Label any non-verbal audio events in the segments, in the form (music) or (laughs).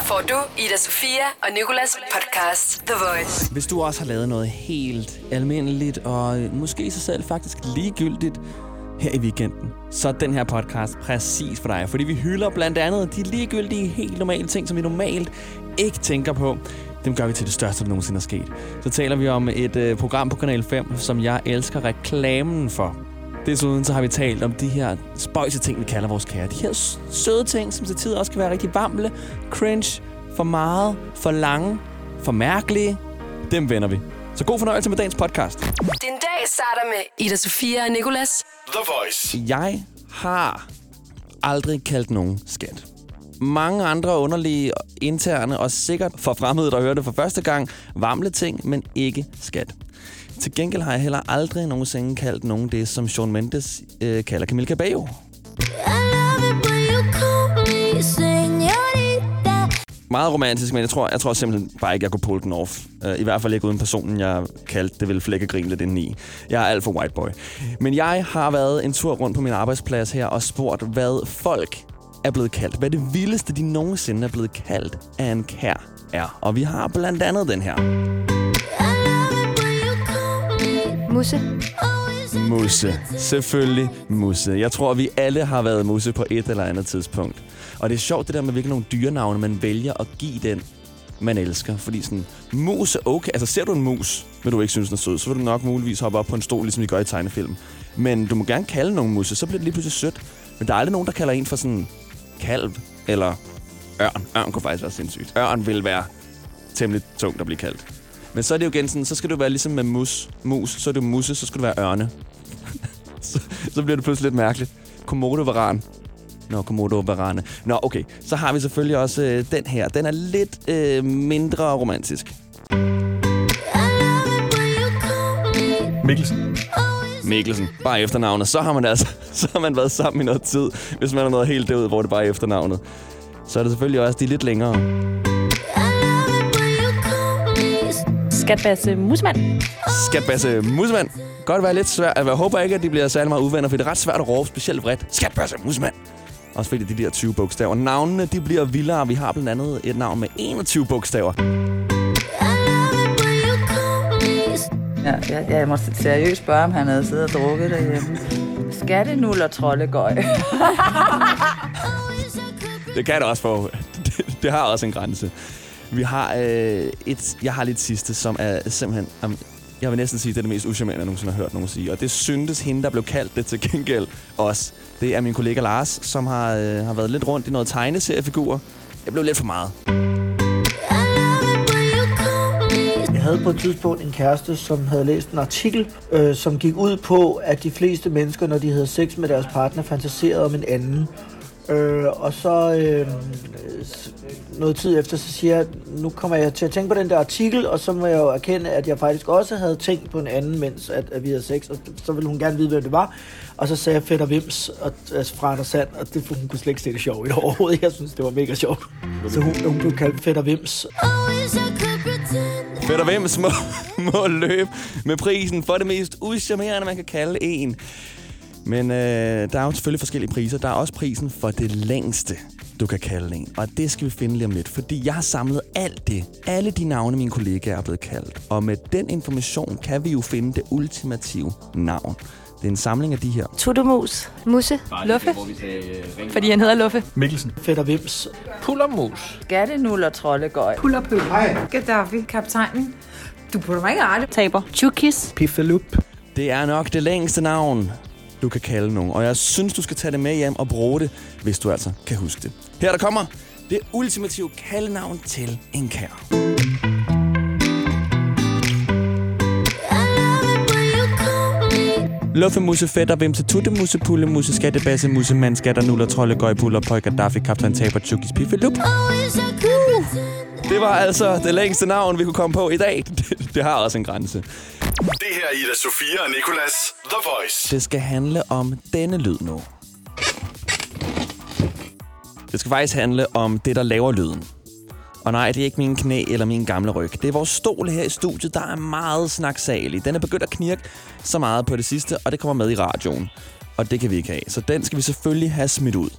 Her får du Ida Sofia og Nikolas podcast The Voice. Hvis du også har lavet noget helt almindeligt og måske sig selv faktisk ligegyldigt her i weekenden, så er den her podcast præcis for dig. Fordi vi hylder blandt andet de ligegyldige, helt normale ting, som vi normalt ikke tænker på. Dem gør vi til det største, der nogensinde er sket. Så taler vi om et øh, program på Kanal 5, som jeg elsker reklamen for. Desuden så har vi talt om de her spøjse ting, vi kalder vores kære. De her søde ting, som til tider også kan være rigtig vamle, cringe, for meget, for lange, for mærkelige. Dem vender vi. Så god fornøjelse med dagens podcast. Din dag starter med Ida Sofia og Nikolas. The Voice. Jeg har aldrig kaldt nogen skat. Mange andre underlige, interne og sikkert for fremmede, der hører det for første gang, vamle ting, men ikke skat. Til gengæld har jeg heller aldrig nogensinde kaldt nogen det, som Sean Mendes øh, kalder Camille Cabello. Meget romantisk, men jeg tror, jeg tror simpelthen bare ikke, jeg kunne pull den off. Øh, I hvert fald ikke uden personen, jeg kaldte det vil flække grin lidt indeni. Jeg er alt for white boy. Men jeg har været en tur rundt på min arbejdsplads her og spurgt, hvad folk er blevet kaldt. Hvad det vildeste, de nogensinde er blevet kaldt af en kær er. Og vi har blandt andet den her. Musse. Musse. Selvfølgelig musse. Jeg tror, vi alle har været musse på et eller andet tidspunkt. Og det er sjovt det der med, hvilke nogle dyrenavne man vælger at give den, man elsker. Fordi sådan, mus er okay. Altså ser du en mus, men du ikke synes, den er sød, så vil du nok muligvis hoppe op på en stol, ligesom de gør i tegnefilm. Men du må gerne kalde nogen musse, så bliver det lige pludselig sødt. Men der er aldrig nogen, der kalder en for sådan kalv eller ørn. Ørn kunne faktisk være sindssygt. Ørn vil være temmelig tungt at blive kaldt. Men så er det jo igen sådan, så skal du være ligesom med mus. Mus, så er det musse, så skal du være ørne. (laughs) så, så bliver det pludselig lidt mærkeligt. Komodo varan. Nå, komodo varane. Nå, okay. Så har vi selvfølgelig også øh, den her. Den er lidt øh, mindre romantisk. Mikkelsen. Mikkelsen. Bare efternavnet. Så har man altså (laughs) så har man været sammen i noget tid, hvis man er noget helt derud, hvor det bare er efternavnet. Så er det selvfølgelig også de lidt længere. Skatbasse Musemand. Skatbasse Musemand. Godt være lidt svært. Jeg håber ikke, at de bliver særlig meget uvenner, for det er ret svært at råbe, specielt vredt. Skatbasse Musemand. Også fordi de der 20 bogstaver. Navnene, de bliver vildere. Vi har blandt andet et navn med 21 bogstaver. Ja, jeg, jeg må seriøst spørge, om han havde siddet og drukket derhjemme. Skattenul og troldegøj. (laughs) Det kan det også få. Det, det har også en grænse. Vi har øh, et... Jeg har lidt sidste, som er simpelthen... Um, jeg vil næsten sige, det er det mest uschammerende, jeg nogensinde har hørt nogen sige. Og det syntes hende, der blev kaldt det til gengæld også. Det er min kollega Lars, som har, øh, har været lidt rundt i noget tegneseriefigurer. Det blev lidt for meget. Jeg havde på et tidspunkt en kæreste, som havde læst en artikel, øh, som gik ud på, at de fleste mennesker, når de havde sex med deres partner, fantaserede om en anden. Øh, og så øh, noget tid efter, så siger jeg, nu kommer jeg til at tænke på den der artikel, og så må jeg jo erkende, at jeg faktisk også havde tænkt på en anden, mens at, at vi havde sex, og så ville hun gerne vide, hvem det var. Og så sagde jeg Fætter Vims og, altså fra Anders Sand, og det, hun kunne slet ikke se det sjovt i overhovedet. Jeg synes, det var mega sjovt. Så hun, hun blev kaldt Fætter Vims, Fætter Vims må, må løbe med prisen for det mest uschammerende, man kan kalde en. Men øh, der er jo selvfølgelig forskellige priser. Der er også prisen for det længste, du kan kalde en. Og det skal vi finde lige om lidt, fordi jeg har samlet alt det. Alle de navne, mine kollegaer er blevet kaldt. Og med den information kan vi jo finde det ultimative navn. Det er en samling af de her. Tuttemus. Musse. Luffe. Fordi han hedder Luffe. Mikkelsen. Fætter Vims, Pullermus. Skattenul og troldegøj. Pullerpøl. Gaddafi, kaptajnen. Du putter mig ikke aldrig. Taber. Chukis. Piffalup. Det er nok det længste navn, du kan kalde nogen. Og jeg synes, du skal tage det med hjem og bruge det, hvis du altså kan huske det. Her der kommer det ultimative kaldenavn til en kær. Luffemusse, fætter, vimse, tuttemusse, pullemusse, skattebasse, musse, mand, skatter, nuller, trolde, gøj, puller, pøj, gaddafi, kaptajn, taber, tjukis, piffelup. Det var altså det længste navn, vi kunne komme på i dag. (laughs) Det, det har også en grænse. Det her er Ida Sofia og Nicolas. The Voice. Det skal handle om denne lyd nu. Det skal faktisk handle om det, der laver lyden. Og nej, det er ikke min knæ eller min gamle ryg. Det er vores stol her i studiet, der er meget snaksalig. Den er begyndt at knirke så meget på det sidste, og det kommer med i radioen. Og det kan vi ikke have. Så den skal vi selvfølgelig have smidt ud.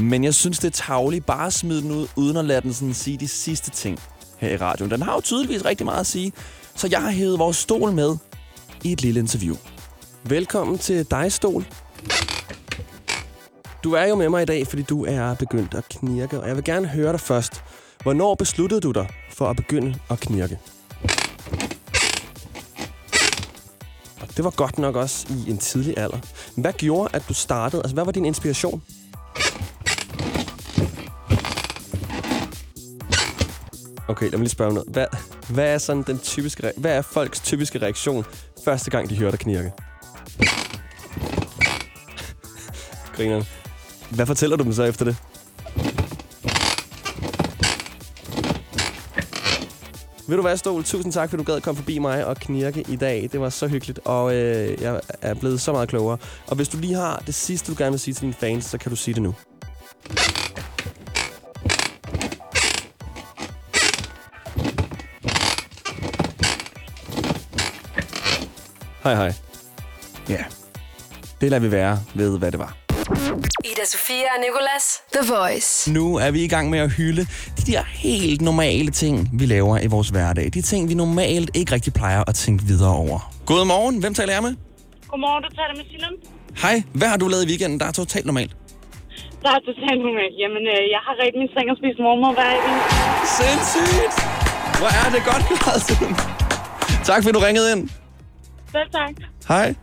Men jeg synes, det er tavligt bare at smide den ud, uden at lade den sådan sige de sidste ting her i radioen. Den har jo tydeligvis rigtig meget at sige, så jeg har hævet vores stol med i et lille interview. Velkommen til dig, Stol. Du er jo med mig i dag, fordi du er begyndt at knirke, og jeg vil gerne høre dig først. Hvornår besluttede du dig for at begynde at knirke? Og det var godt nok også i en tidlig alder. Hvad gjorde, at du startede? Altså, hvad var din inspiration? Okay, lad mig lige spørge noget. Hvad, hvad er sådan den typiske, hvad er folks typiske reaktion første gang, de hører dig knirke? Grineren. Hvad fortæller du dem så efter det? Vil du være stol? Tusind tak, fordi du gad at komme forbi mig og knirke i dag. Det var så hyggeligt, og øh, jeg er blevet så meget klogere. Og hvis du lige har det sidste, du gerne vil sige til dine fans, så kan du sige det nu. Hej hej. Ja, det lader vi være ved, hvad det var. Ida Sofia og Nicolas. The Voice. Nu er vi i gang med at hylde de der helt normale ting, vi laver i vores hverdag. De ting, vi normalt ikke rigtig plejer at tænke videre over. Godmorgen, hvem taler jeg med? Godmorgen, du taler med Sinem. Hej, hvad har du lavet i weekenden, der er totalt normalt? Der er totalt normalt. Jamen, øh, jeg har rigtig min seng og spist mormor hver dag. Sindssygt! Hvor er det godt Sinem. Tak fordi du ringede ind. Selv tak. Hej.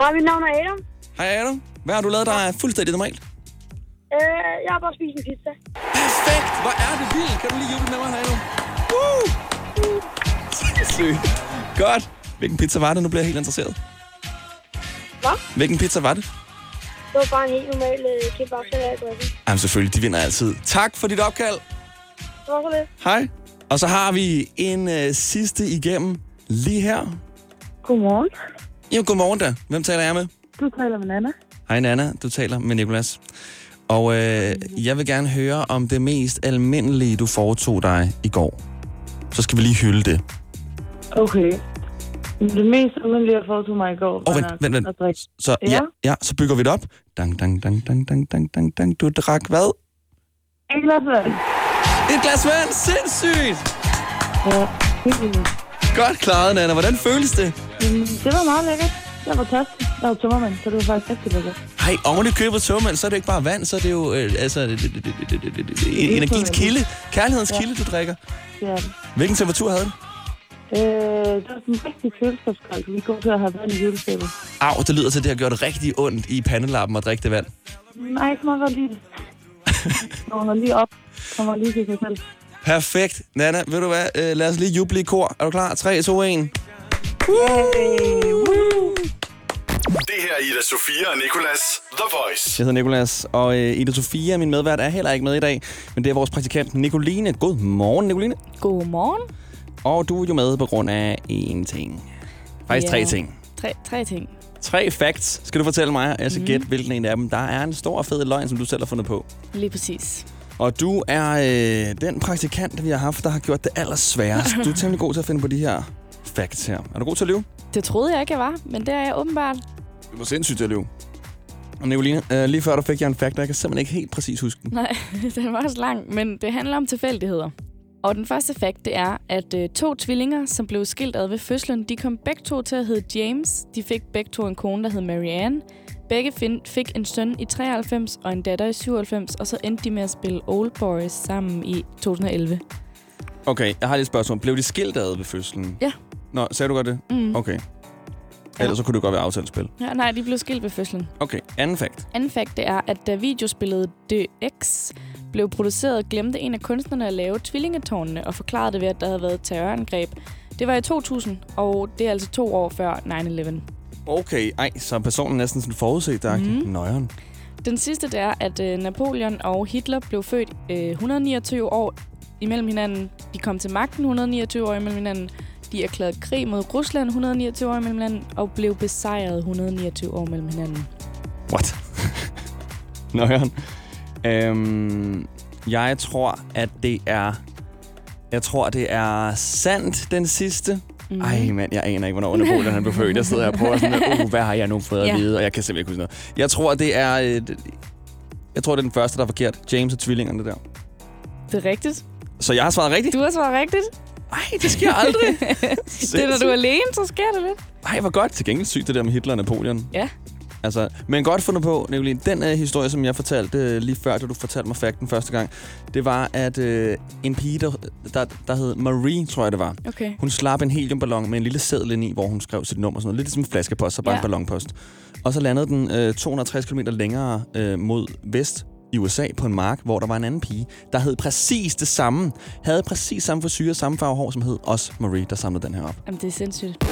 Hej, mit navn er Adam. Hej Adam. Hvad har du lavet, der er fuldstændig normalt? Øh, jeg har bare spist en pizza. Perfekt! Hvor er det vildt! Kan du lige juble med mig, Adam? Woo! Sindssygt. Godt. Hvilken pizza var det? Nu bliver jeg helt interesseret. Hvad? Hvilken pizza var det? Det var bare en helt normal øh, kebab, dressing. Jamen selvfølgelig, de vinder altid. Tak for dit opkald. Det var så lidt. Hej. Og så har vi en øh, sidste igennem lige her. Godmorgen. Jo, godmorgen da. Hvem taler jeg med? Du taler med Nana. Hej Nana, du taler med Nikolas. Og øh, jeg vil gerne høre om det mest almindelige, du foretog dig i går. Så skal vi lige hylde det. Okay. Det mest almindelige, jeg foretog mig i går, Åh, vent, vent, vent. at. Så ja. Ja. ja, så bygger vi det op. Dang, dang, dang, dang, dang, dang, dang, dang. Du drak hvad? En glas vand. Et glas vand. Sindssygt. Ja, helt. Godt klaret, Nana. Hvordan føles det? Mm, Det var meget lækkert. Jeg var tørstig. Jeg var tømmermand, så det var faktisk rigtig lækkert. Hej, oven i købet tømmermand, så er det ikke bare vand, så er det jo øh, altså, det, det, det, det, det, det, det, energiens kilde, kærlighedens Ja. kilde, du drikker. Det er det. Hvilken temperatur havde den? Øh, det var sådan en rigtig køleskabskoldt. Vi går til at have vand i køleskabet. Au, det lyder til, at det har gjort rigtig ondt i pandelappen at drikke det vand. Nej, kan meget godt lide det. (laughs) Kommer lige op. Kommer lige til sig selv. Perfekt. Nana, ved du hvad? Øh, lad os lige juble i kor. Er du klar? 3, 2, 1. Det her er Ida Sofia og Nicolas. The Voice. Jeg hedder Nikolas, og øh, Ida Sofia, min medvært, er heller ikke med i dag. Men det er vores praktikant Nicoline. God morgen, Nicoline. Godmorgen. Og du er jo med på grund af én ting. Faktisk Ja. tre ting. Tre, tre ting. Tre facts skal du fortælle mig, og jeg skal Mhm. gætte, hvilken en af dem. Der er en stor fed løgn, som du selv har fundet på. Lige præcis. Og du er øh, den praktikant, vi har haft, der har gjort det allersværest. Du er (laughs) temmelig god til at finde på de her facts her. Er du god til at lyve? Det troede jeg ikke, jeg var, men det er jeg åbenbart. Du var sindssygt til at lyve. Og Nicoline, øh, lige før der fik jeg en fact, og jeg kan simpelthen ikke helt præcis huske den. Nej, (laughs) den var også lang, men det handler om tilfældigheder. Og den første fakt, det er, at øh, to tvillinger, som blev skilt ad ved fødslen, de kom begge to til at hedde James. De fik begge to en kone, der hed Marianne. Begge fik en søn i 93 og en datter i 97, og så endte de med at spille Old Boys sammen i 2011. Okay, jeg har lige et spørgsmål. Blev de skilt ad ved fødslen? Ja. Nå, sagde du godt det? Mm. Okay. Ellers så kunne det godt være aftalespil. Ja, nej, de blev skilt ved fødslen. Okay, anden fact. Anden fakt det er, at da videospillet DX blev produceret, glemte en af kunstnerne at lave tvillingetårnene og forklarede det ved, at der havde været et terrorangreb. Det var i 2000, og det er altså to år før 9-11. Okay, ej, så er personen næsten sådan forudset der. Mm. Nøjeren. Den sidste det er, at øh, Napoleon og Hitler blev født øh, 129 år imellem hinanden. De kom til magten 129 år imellem hinanden. De erklærede krig mod Rusland 129 år imellem hinanden, og blev besejret 129 år mellem hinanden. What? (laughs) Nøjeren. Øhm, jeg tror, at det er... Jeg tror, det er sandt, den sidste. Mm. Ej, mand, jeg aner ikke, hvornår Napoleon han blev født. Jeg sidder her og prøver sådan, uh, hvad har jeg nu fået at vide? Og jeg kan simpelthen ikke huske noget. Jeg tror, det er... Øh, Jeg tror, det er den første, der er forkert. James og tvillingerne der. Det er rigtigt. Så jeg har svaret rigtigt? Du har svaret rigtigt. Nej, det sker aldrig. (laughs) det er, når du er alene, så sker det lidt. Ej, hvor godt. Til gengæld sygt, det der med Hitler og Napoleon. Ja. Altså, men godt fundet på, Nicoline. Den uh, historie, som jeg fortalte uh, lige før, da du fortalte mig fakten første gang, det var, at uh, en pige, der, der, der hed Marie, tror jeg det var, Okay. hun slap en heliumballon med en lille seddel ind i, hvor hun skrev sit nummer og sådan noget. Lidt som en flaskepost, så bare Ja. en ballonpost. Og så landede den øh, 260 km længere øh, mod vest i USA på en mark, hvor der var en anden pige, der hed præcis det samme. Havde præcis samme frisyr, samme farve hår, som hed også Marie, der samlede den her op. Jamen, det er sindssygt.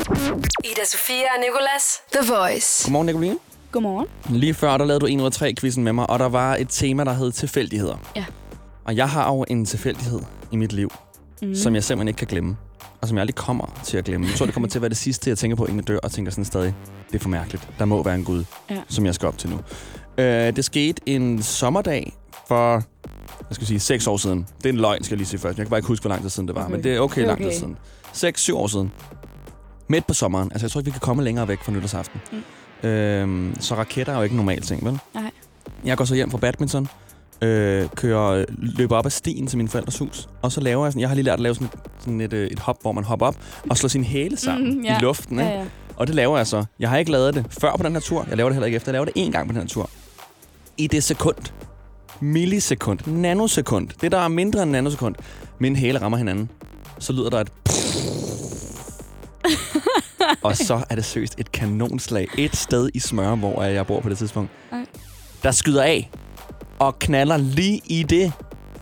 Ida Sofia og Nicolas. The Voice. Godmorgen, Nicoline. Godmorgen. Lige før, der lavede du 1 ud af 3 quizzen med mig, og der var et tema, der hed tilfældigheder. Ja. Og jeg har jo en tilfældighed i mit liv, mm. som jeg simpelthen ikke kan glemme. Og som jeg aldrig kommer til at glemme. Jeg tror, det kommer til at være det sidste, jeg tænker på, inden jeg dør, og tænker sådan stadig, det er for mærkeligt. Der må være en Gud, Ja. som jeg skal op til nu. Øh, det skete en sommerdag for, jeg skal sige, 6 år siden. Det er en løgn, skal jeg lige sige først. Jeg kan bare ikke huske, hvor lang tid siden det var, Okay. men det er okay, Det er lang tid okay. siden. 6-7 år siden. Midt på sommeren. Altså, jeg tror ikke, vi kan komme længere væk fra nytårsaften. Mm. Øhm, så raketter er jo ikke en normal ting, vel? Nej. Jeg går så hjem fra badminton, øh, kører, løber op ad stien til min forældres hus, og så laver jeg sådan, jeg har lige lært at lave sådan et, sådan et, øh, et hop, hvor man hopper op og slår sine hæle sammen Mhm, mm, ja. i luften. Ikke? Ja, ja. Og det laver jeg så. Jeg har ikke lavet det før på den her tur. Jeg laver det heller ikke efter. Jeg laver det én gang på den her tur. I det sekund. Millisekund. Nanosekund. Det, der er mindre end nanosekund. Mine hæle rammer hinanden. Så lyder der et... (laughs) og så er det seriøst et kanonslag. Et sted i Smøre, hvor jeg bor på det tidspunkt. Ej. Der skyder af og knaller lige i det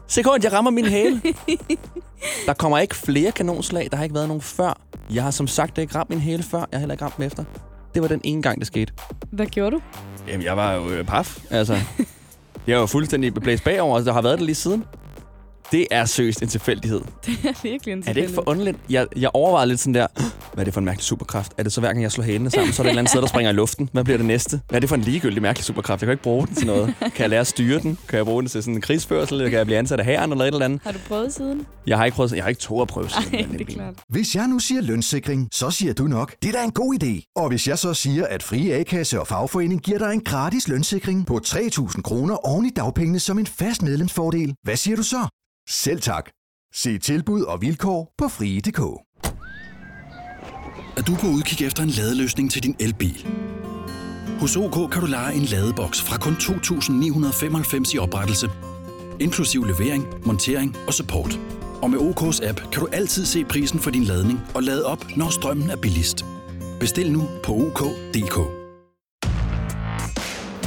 sekund, jeg rammer min hæle. (laughs) Der kommer ikke flere kanonslag. Der har ikke været nogen før. Jeg har som sagt ikke ramt min hæle før. Jeg har heller ikke ramt den efter. Det var den ene gang, det skete. Hvad gjorde du? Jamen, jeg var jo øh, paf. Altså, (laughs) jeg var fuldstændig blæst bagover, og der har været det lige siden. Det er seriøst en tilfældighed. (laughs) Det er virkelig en Er det ikke for underligt? Jeg, jeg overvejede lidt sådan der, hvad er det for en mærkelig superkraft? Er det så hver gang, jeg slår hælene sammen, så er der et eller andet sted, der springer i luften? Hvad bliver det næste? Hvad er det for en ligegyldig mærkelig superkraft? Jeg kan ikke bruge den til noget. Kan jeg lære at styre den? Kan jeg bruge den til sådan en krigsførsel? Eller kan jeg blive ansat af hæren eller et eller andet? Har du prøvet siden? Jeg har ikke prøvet, jeg har ikke to at prøve siden. Men det er klart. Hvis jeg nu siger lønssikring, så siger du nok, det er da en god idé. Og hvis jeg så siger, at Frie A-kasse og fagforening giver dig en gratis lønssikring på 3.000 kroner oven i dagpengene som en fast medlemsfordel, hvad siger du så? Selv tak. Se tilbud og vilkår på frie.dk. Er du på udkig efter en ladeløsning til din elbil? Hos OK kan du lege en ladeboks fra kun 2.995 i oprettelse, inklusiv levering, montering og support. Og med OK's app kan du altid se prisen for din ladning og lade op, når strømmen er billigst. Bestil nu på OK.dk.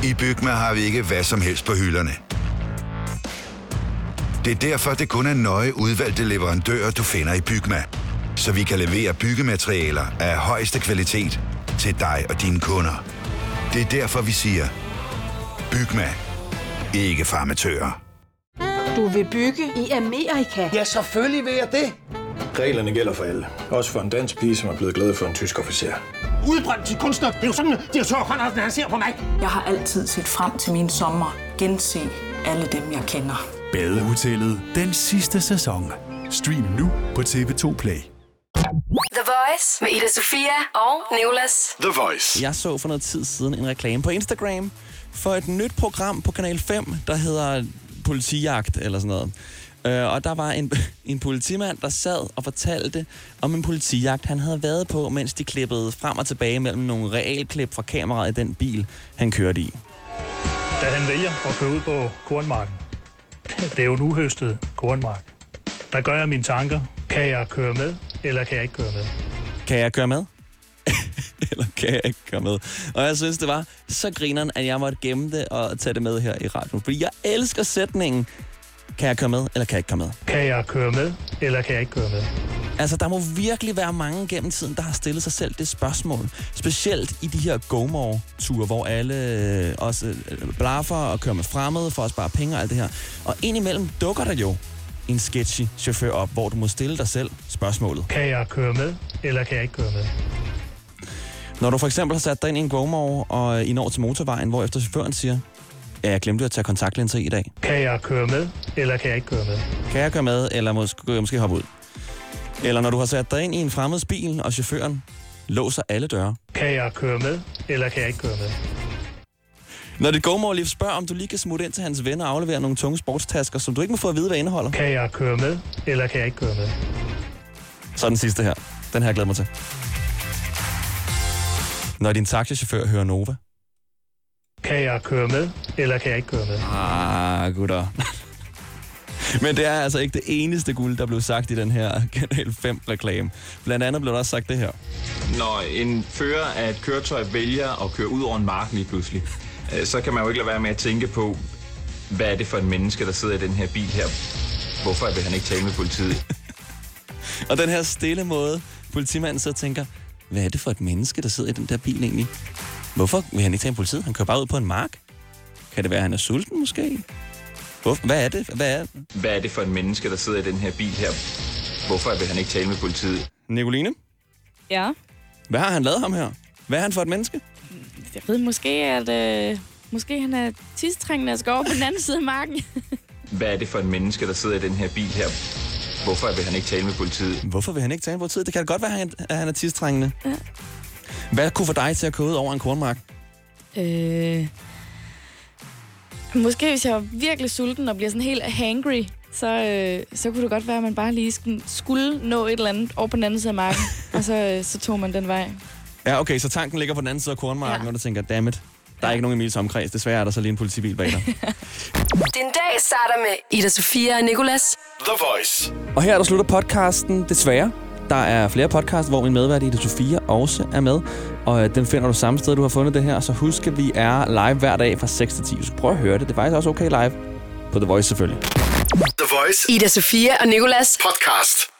I Bygma har vi ikke hvad som helst på hylderne. Det er derfor, det kun er nøje udvalgte leverandører, du finder i Bygma. Så vi kan levere byggematerialer af højeste kvalitet til dig og dine kunder. Det er derfor, vi siger, Bygma. Ikke farmatører. Du vil bygge i Amerika? Ja, selvfølgelig vil jeg det. Reglerne gælder for alle. Også for en dansk pige, som er blevet glad for en tysk officer. Udbrændt til kunstner. Det er jo sådan, at direktør Conradsen, han ser på mig. Jeg har altid set frem til min sommer. Gense alle dem, jeg kender. Badehotellet den sidste sæson. Stream nu på TV2 Play. The Voice med Ida Sofia og Nicolas. The Voice. Jeg så for noget tid siden en reklame på Instagram for et nyt program på Kanal 5, der hedder Politijagt eller sådan noget. Øh, og der var en, (laughs) en politimand, der sad og fortalte om en politijagt, han havde været på, mens de klippede frem og tilbage mellem nogle realklip fra kameraet i den bil, han kørte i. da han vælger at køre ud på kornmarken. Det er jo en uhøstet kornmark. Der gør jeg mine tanker. Kan jeg køre med, eller kan jeg ikke køre med? Kan jeg køre med? (laughs) Eller kan jeg ikke køre med? Og jeg synes, det var så grineren, at jeg måtte gemme det og tage det med her i radioen. Fordi jeg elsker sætningen, kan jeg køre med, eller kan jeg ikke køre med? Kan jeg køre med, eller kan jeg ikke køre med? Altså, der må virkelig være mange gennem tiden, der har stillet sig selv det spørgsmål. Specielt i de her GoMore-ture, hvor alle øh, også øh, blaffer og kører med fremmede for at spare penge og alt det her. Og indimellem dukker der jo en sketchy chauffør op, hvor du må stille dig selv spørgsmålet. Kan jeg køre med, eller kan jeg ikke køre med? Når du for eksempel har sat dig ind i en GoMore, og I når til motorvejen, hvor efter chaufføren siger, ja, jeg glemte at tage kontaktlinser i i dag. Kan jeg køre med, eller kan jeg ikke køre med? Kan jeg køre med, eller måske, måske hoppe ud? Eller når du har sat dig ind i en fremmeds bil, og chaufføren låser alle døre. Kan jeg køre med, eller kan jeg ikke køre med? Når dit lige spørger, om du lige kan smutte ind til hans venner og aflevere nogle tunge sportstasker, som du ikke må få at vide, hvad indeholder. Kan jeg køre med, eller kan jeg ikke køre med? Så den sidste her. Den her glæder mig til. Når din taxichauffør hører Nova. Kan jeg køre med, eller kan jeg ikke køre med? Ah, gutter. Men det er altså ikke det eneste guld, der blev sagt i den her Kanal 5-reklame. Blandt andet blev der også sagt det her. Når en fører af et køretøj vælger at køre ud over en mark lige pludselig, øh, så kan man jo ikke lade være med at tænke på, hvad er det for en menneske, der sidder i den her bil her? Hvorfor vil han ikke tale med politiet? (laughs) Og den her stille måde, politimanden så tænker, hvad er det for et menneske, der sidder i den der bil egentlig? Hvorfor vil han ikke tale med politiet? Han kører bare ud på en mark. Kan det være, at han er sulten måske? Hvor, hvad er det? Hvad er, Hvad er det for en menneske, der sidder i den her bil her? Hvorfor vil han ikke tale med politiet? Nicoline, Ja, hvad har han lavet ham her? Hvad er han for et menneske? jeg ved måske, at øh, måske han er tidstrængende at skal over på den anden side af marken. (laughs) Hvad er det for en menneske, der sidder i den her bil her? Hvorfor vil han ikke tale med politiet? Hvorfor vil han ikke tale med politiet? Det kan da godt være, at han- at han er tidstrængende. Ja. Hvad kunne få dig til at køre ud over en kornmark? øh, måske hvis jeg var virkelig sulten og bliver sådan helt hangry, så, øh, så kunne det godt være, at man bare lige skulle, skulle nå et eller andet over på den anden side af marken. (laughs) og så, øh, så tog man den vej. Ja, okay, så tanken ligger på den anden side af kornmarken, ja. og du tænker, dammit, der er ikke nogen i Emils omkreds. Desværre er der så lige en politibil bag dig. (laughs) Din dag starter med Ida Sofia og Nicolas. The Voice. Og her der slutter podcasten desværre. Der er flere podcasts, hvor min medvært Ida Sofia også er med. Og øh, den finder du samme sted, du har fundet det her. Så husk, at vi er live hver dag fra 6 til 10. Så prøv at høre det. Det er faktisk også okay live. På The Voice selvfølgelig. The Voice. Ida Sofia og Nicolas. Podcast.